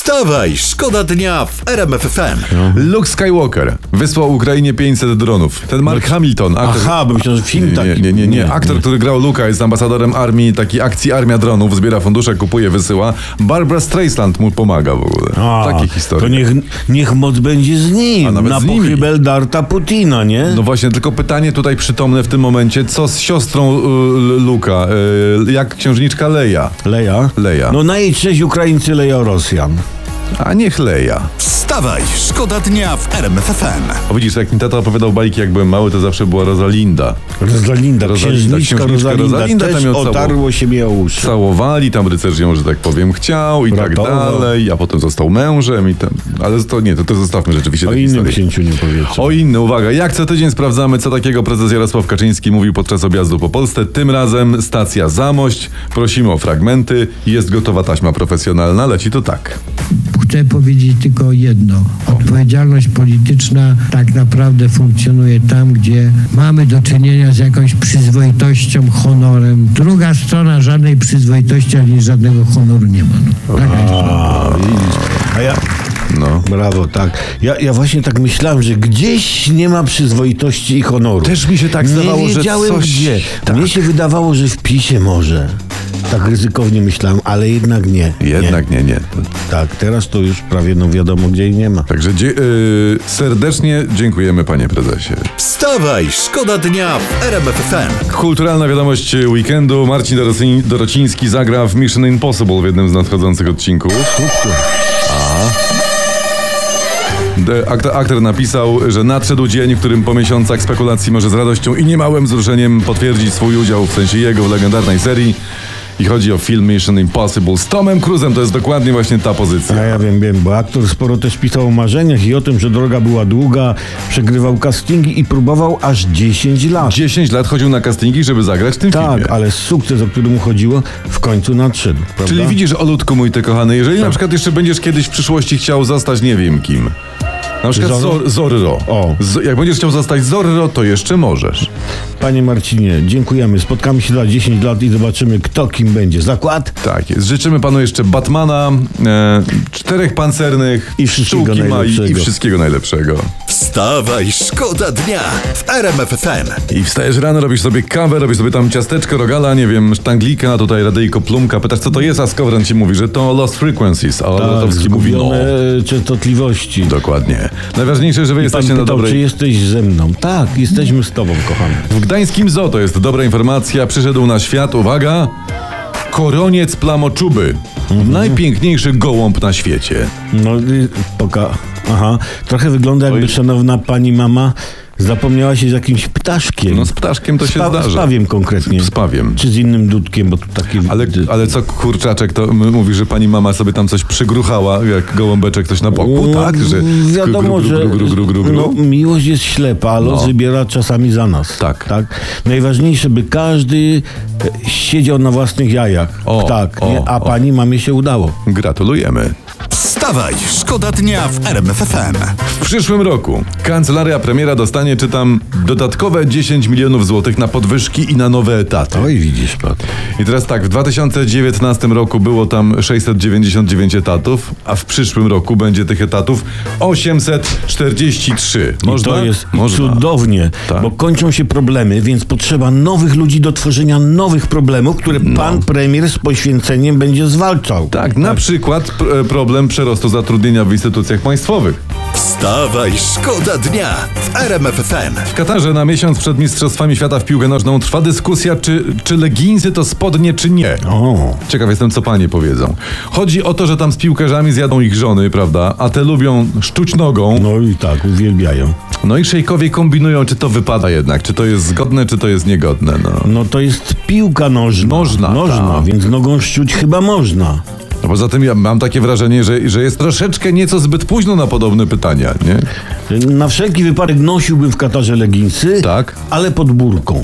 Wstawaj, szkoda dnia w RMF FM. Luke Skywalker wysłał Ukrainie 500 dronów. Ten Mark Hamilton, aktor, Aha, bo myślałem, że film taki. nie, nie, nie, nie. Aktor, który grał Luka, jest ambasadorem armii, takiej akcji Armia Dronów, zbiera fundusze, kupuje, wysyła. Barbara Streisand mu pomaga w ogóle. A, Takie historie. To niech, niech moc będzie z nim. A nawet na z nimi. pochybel Darta Putina, nie? No właśnie, tylko pytanie tutaj przytomne w tym momencie, co z siostrą y, Luka, y, jak księżniczka Leja? Leja? Leja. No na jej cześć Ukraińcy leją Rosjan. A niech Leja. Wstawaj, szkoda dnia w RMF FM. O widzisz, jak mi tata opowiadał bajki, jak byłem mały, to zawsze była Rosalinda. Rosalinda, Rosalinda, księżniczka, księżniczka Rosalinda, Rosalinda tam też ją cało- otarło siebie o uszy. Całowali, tam rycerz ją, że tak powiem, chciał i tak dalej, a potem został mężem i ten... Ale to nie, to, to zostawmy rzeczywiście O innym księciu nie powiecie. O inny, uwaga, jak co tydzień sprawdzamy, co takiego prezes Jarosław Kaczyński mówił podczas objazdu po Polsce. Tym razem stacja Zamość. Prosimy o fragmenty. Jest gotowa taśma profesjonalna, leci to tak. Chcę powiedzieć tylko jedno. Odpowiedzialność polityczna tak naprawdę funkcjonuje tam, gdzie mamy do czynienia z jakąś przyzwoitością, honorem. Druga strona żadnej przyzwoitości ani żadnego honoru nie ma. No. Taka jest A, ja... No. Brawo, tak. Ja, ja właśnie tak myślałem, że gdzieś nie ma przyzwoitości i honoru. Też mi się tak zdawało, nie że wiedziałem coś- gdzie. tak. Mnie się wydawało, że w PiSie może. Tak ryzykownie myślałem, ale jednak nie. Jednak nie, nie. Nie. Tak, teraz to już prawie no wiadomo gdzie i nie ma. Także dzie- yy, serdecznie dziękujemy, panie prezesie. Wstawaj, szkoda dnia w RMF FM. Kulturalna wiadomość weekendu. Marcin Dorocin- Dorociński zagra w Mission Impossible w jednym z nadchodzących odcinków. Aktor, aktor napisał, że nadszedł dzień, w którym po miesiącach spekulacji może z radością i niemałym wzruszeniem potwierdzić swój udział, w sensie jego, w legendarnej serii. I chodzi o film Mission Impossible z Tomem Cruzem. To jest dokładnie właśnie ta A pozycja. ja wiem, wiem, bo aktor sporo też pisał o marzeniach i o tym, że droga była długa, przegrywał castingi i próbował aż 10 lat. 10 lat chodził na castingi, żeby zagrać w tym Tak, filmie. ale sukces, o który mu chodziło, w końcu nadszedł. Prawda? Czyli widzisz, Olutku mój ty kochany, jeżeli na przykład jeszcze będziesz kiedyś w przyszłości chciał zostać nie wiem kim. Na przykład Zorro? Zor- Zorro. O. Z- jak będziesz chciał zostać Zorro, to jeszcze możesz. Panie Marcinie, dziękujemy. Spotkamy się za 10 lat i zobaczymy, kto kim będzie. Zakład? Tak jest. Życzymy panu jeszcze Batmana, e, czterech pancernych, I wszystkiego pszczółki Mai i najlepszego. wszystkiego najlepszego. Wstawaj, szkoda dnia w RMF FM. I wstajesz rano, robisz sobie kawę, robisz sobie tam ciasteczko, rogala, nie wiem, sztanglika, tutaj radyjko, plumka, pytasz co to jest, a Skowron ci mówi, że to Lost Frequencies, a Lotowski mówi no. częstotliwości. Dokładnie. Najważniejsze, że wy Pan jesteście na pytał, dobrej... czy jesteś ze mną. Tak, jesteśmy z tobą, kochany. W gdańskim zoo to jest dobra informacja. Przyszedł na świat, uwaga, koroniec plamoczuby. Najpiękniejszy gołąb na świecie. No, poka... Aha. Trochę wygląda jakby szanowna pani mama zapomniała się z jakimś ptaszkiem. No z ptaszkiem to się zdarza. Z pawiem konkretnie. Z pawiem. Czy z innym dudkiem, bo tu taki... Ale, ale co kurczaczek, to mówi, że pani mama sobie tam coś przygruchała, jak gołąbeczek coś na boku, tak? Że Mm, Wiadomo, gru, gru, że gru, gru, gru, gru, No, miłość jest ślepa, los No. wybiera czasami za nas. Tak. tak. Najważniejsze, by każdy e, siedział na własnych jajach. O, tak, o, nie? a o. pani mamie się udało. Gratulujemy. Wstawaj, szkoda dnia w RMF FM. W przyszłym roku kancelaria premiera dostanie, czytam, dodatkowe 10 milionów złotych na podwyżki i na nowe etaty. Oj, widzisz, Pat. I teraz tak, w 2019 roku było tam 699 etatów, a w przyszłym roku będzie tych etatów 843. Można? I to jest Można. cudownie, Tak. bo kończą się problemy, więc potrzeba nowych ludzi do tworzenia nowych problemów, które No. pan premier z poświęceniem będzie zwalczał. Tak, na przykład pr- problem przerostu zatrudnienia w instytucjach państwowych. Wstawaj, szkoda dnia w RMF FM. W Katarze na miesiąc przed Mistrzostwami Świata w piłkę nożną trwa dyskusja, czy, czy leginsy to spodnie, czy nie. O, Ciekaw jestem, co panie powiedzą. Chodzi o to, że tam z piłkarzami zjadą ich żony, prawda? A te lubią szczuć nogą. no i tak, uwielbiają. No i szejkowie kombinują, czy to wypada jednak, czy to jest zgodne, czy to jest niegodne. No. No to jest piłka nożna. Nożna, Nożna, tak. więc nogą szczuć chyba można. A Poza tym ja mam takie wrażenie, że, że jest troszeczkę nieco zbyt późno na podobne pytania, nie? Na wszelki wypadek nosiłbym w Katarze leginsy, Tak. ale pod burką.